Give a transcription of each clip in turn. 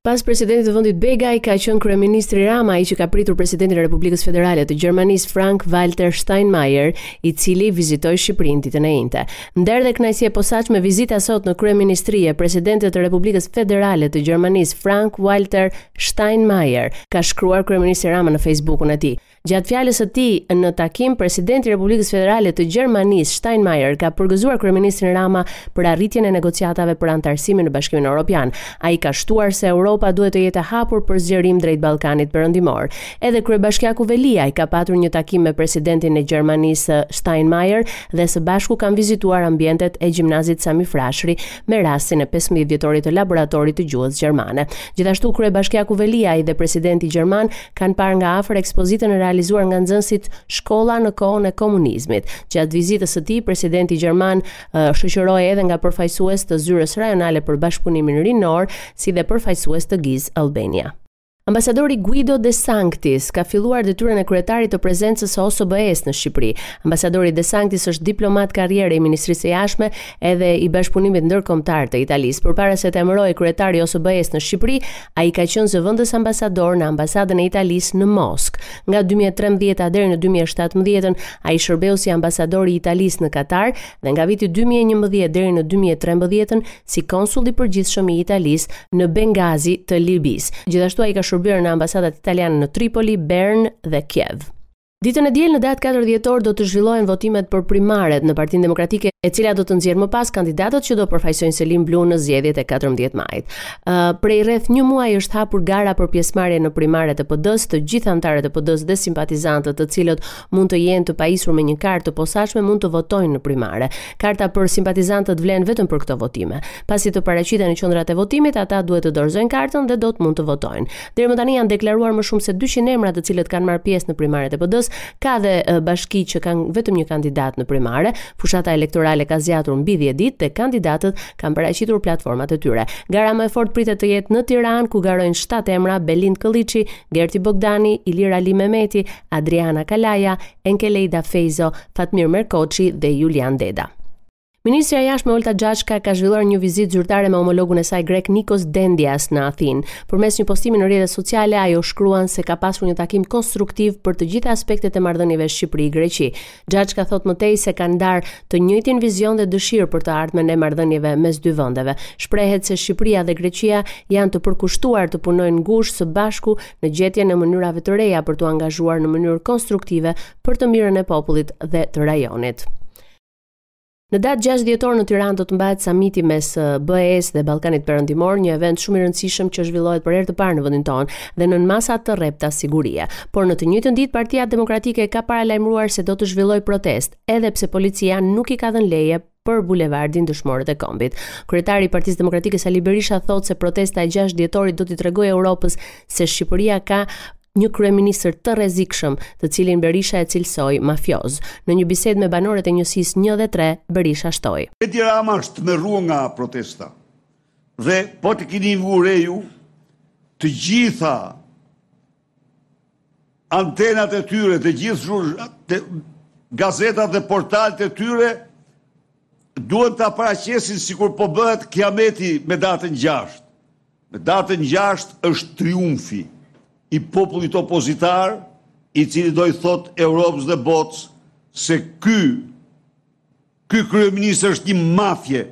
Pas presidentit të vendit Begaj ka qenë kryeministri Rama ai që ka pritur presidentin e Republikës Federale të Gjermanisë Frank Walter Steinmeier, i cili vizitoi Shqipërinë ditën e enjte. Nder dhe kënaqësi e posaçme vizita sot në kryeministri e presidentit të Republikës Federale të Gjermanisë Frank Walter Steinmeier, ka shkruar kryeministri Rama në Facebookun e tij. Gjatë fjalës së tij në takim, presidenti i Republikës Federale të Gjermanisë, Steinmeier, ka përgëzuar kryeministrin Rama për arritjen e negociatave për anëtarësimin në Bashkimin Evropian. Ai ka shtuar se Europa duhet të jetë e hapur për zgjerim drejt Ballkanit Perëndimor. Edhe kryebashkiaku Veliaj ka patur një takim me presidentin e Gjermanisë, Steinmeier, dhe së bashku kanë vizituar ambientet e gjimnazit Sami Frashëri me rastin e pesëmbëdhjetë vjetorit të Laboratorit të Gjuhës Gjermane. Gjithashtu kryebashkiaku Veliaj dhe presidenti gjerman kanë parë nga afër ekspozitën e realizuar nga nxënësit Shkolla në kohën e komunizmit. Gjatë vizitës së tij, presidenti gjerman u shoqërua edhe nga përfaqësues të Zyrës Rajonale për Bashkëpunimin Rinor, si dhe përfaqësues të GIZ Albania. Ambasadori Guido De Sanctis ka filluar detyrën e kryetarit të prezencës së OSBE-së në Shqipëri. Ambasadori De Sanctis është diplomat karriere i Ministrisë së Jashtme edhe i Bashkëpunimit Ndërkombëtar të Italisë. Përpara se të emërohej kryetari i OSBE-së në Shqipëri, Ai ka qenë zëvendës ambasador në Ambasadën e Italisë në Moskë. Nga 2013-a deri në 2017-ën, ai shërbeu si ambasador i Italisë në Katar dhe nga viti 2011 deri në 2013-ën si konsull i përgjithshëm i Italisë në Bengazi të Libisë. Gjithashtu ai ka shërbyer në ambasadat italiane në Tripoli, Bern dhe Kiev. Ditën e diel në datë 4 dhjetor do të zhvillohen votimet për primaret në Partinë Demokratike, e cila do të nxjerrë më pas kandidatët që do përfaqësojnë selinë blu në zgjedhjet e 14 majit. Uh, prej rreth një muaji është hapur gara për pjesëmarrje në primaret e PD-së, të gjithë anëtarët e PD-së dhe simpatizantët, të cilët mund të jenë të pajisur me një kartë të posaçme, mund të votojnë në primare. Karta për simpatizantët vlen vetëm për këto votime. Pasi të paraqiten në qendrat e votimit, ata duhet të dorëzojnë kartën dhe do të mund të votojnë. Deri më tani janë deklaruar më shumë se 200 emra të cilët kanë marrë pjesë në primaret e PD-së, ka dhe bashki që kanë vetëm një kandidat në primare. Fushata elektorale ka zgjatur mbi 10 ditë dhe kandidatët kanë paraqitur platformat e tyre. Gara më e fortë pritet të jetë në Tiranë ku garojnë 7 emra: Belind Këlliçi, Gerti Bogdani, Ilir Alimehmeti, Adriana Kalaja, Enkelejda Fejzo, Fatmir Merkoçi dhe Julian Deda. Ministrja e Jashtme Olta Xhaçka ka zhvilluar një vizitë zyrtare me homologun e saj grek Nikos Dendias në Athinë. Përmes një postimi në rrjetet sociale, ajo shkruan se ka pasur një takim konstruktiv për të gjitha aspektet e marrëdhënieve Shqipëri-Greqi. Xhaçka thotë më tej se kanë ndarë të njëjtin vizion dhe dëshirë për të ardhmen e marrëdhënieve mes dy vendeve. Shprehet se Shqipëria dhe Greqia janë të përkushtuar të punojnë ngushtë së bashku në gjetjen e mënyrave të reja për t'u angazhuar në mënyrë konstruktive për të mirën e popullit dhe të rajonit. Në datë 6 dhjetor në Tiranë do të mbahet samiti mes BE-së dhe Ballkanit Perëndimor, një event shumë i rëndësishëm që zhvillohet për herë të parë në vendin tonë dhe nën masa të rrepta sigurie. Por në të njëjtën ditë Partia Demokratike ka paralajmëruar se do të zhvillojë protestë, edhe pse policia nuk i ka dhënë leje për bulevardin Dëshmorët e Kombit. Kryetari i Partisë Demokratike Sali Berisha thotë se protesta e 6 dhjetorit do t'i tregojë Europës se Shqipëria ka një kryeministër të rrezikshëm, të cilin Berisha e cilësoi mafioz. Në një bisedë me banorët e njësisë një dhe tre, Berisha shtoi. Edi Rama është tmerru nga protesta dhe po të kini vu re ju të gjitha antenat e tyre, të gjitha gazetat dhe portalet e tyre, Duan ta paraqesin sikur po bëhet kiameti me datën gjashtë. Me datën gjashtë është triumfi i popullit opozitar, i cili do i thotë Europës dhe botës se ky ky kryeministër është një mafie,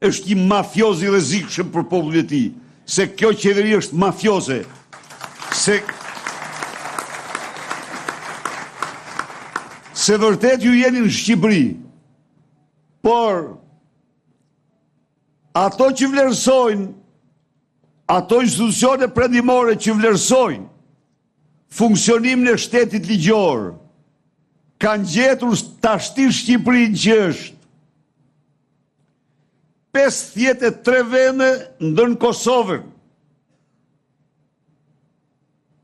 është një mafioz i rrezikshëm për popullin e tij, se kjo qeveri është mafioze, se se vërtet ju jeni në Shqipëri, Por, ato që vlerësojnë, ato institucione perëndimore që vlerësojnë funksionimin e shtetit ligjor, kanë gjetur tashti Shqipërin që është 53 vende ndën Kosovën.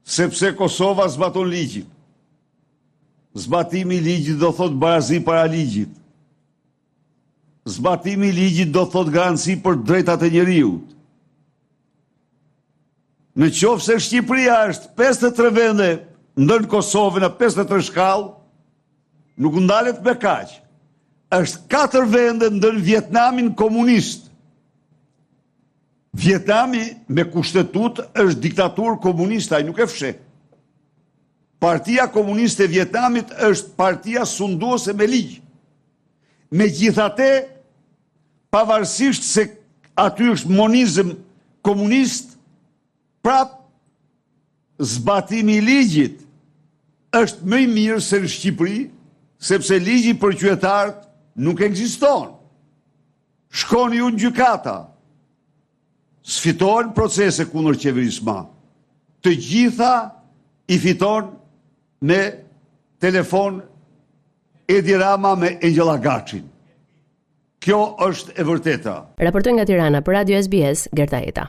Sepse Kosova zbaton ligjin. Zbatimi i ligjit do thotë barazi para ligjit. Zbatimi i ligjit do thotë garanci për drejtat e njeriut. Në qoftë se Shqipëria është 53 vende ndën Kosovën e 53 shkallë, nuk ndalet me kaq. është 4 vende ndën Vietnamin komunist. Vietnami me kushtetutë është diktaturë komuniste, ai nuk e fsheh. Partia Komuniste e Vietnamit është partia sunduese me ligj. Megjithatë, pavarësisht se aty është monizëm komunist, prap zbatimi i ligjit është më i mirë se në Shqipëri, sepse ligji për qytetarët nuk ekziston. Shkoni ju në gjykata. S'fitohen procese kundër qeverisë ma. Të gjitha i fiton me telefon Edi Rama me Engjëll Agaçin. Kjo është e vërteta. Raportoj nga Tirana për Radio SBS, Gerta Eta.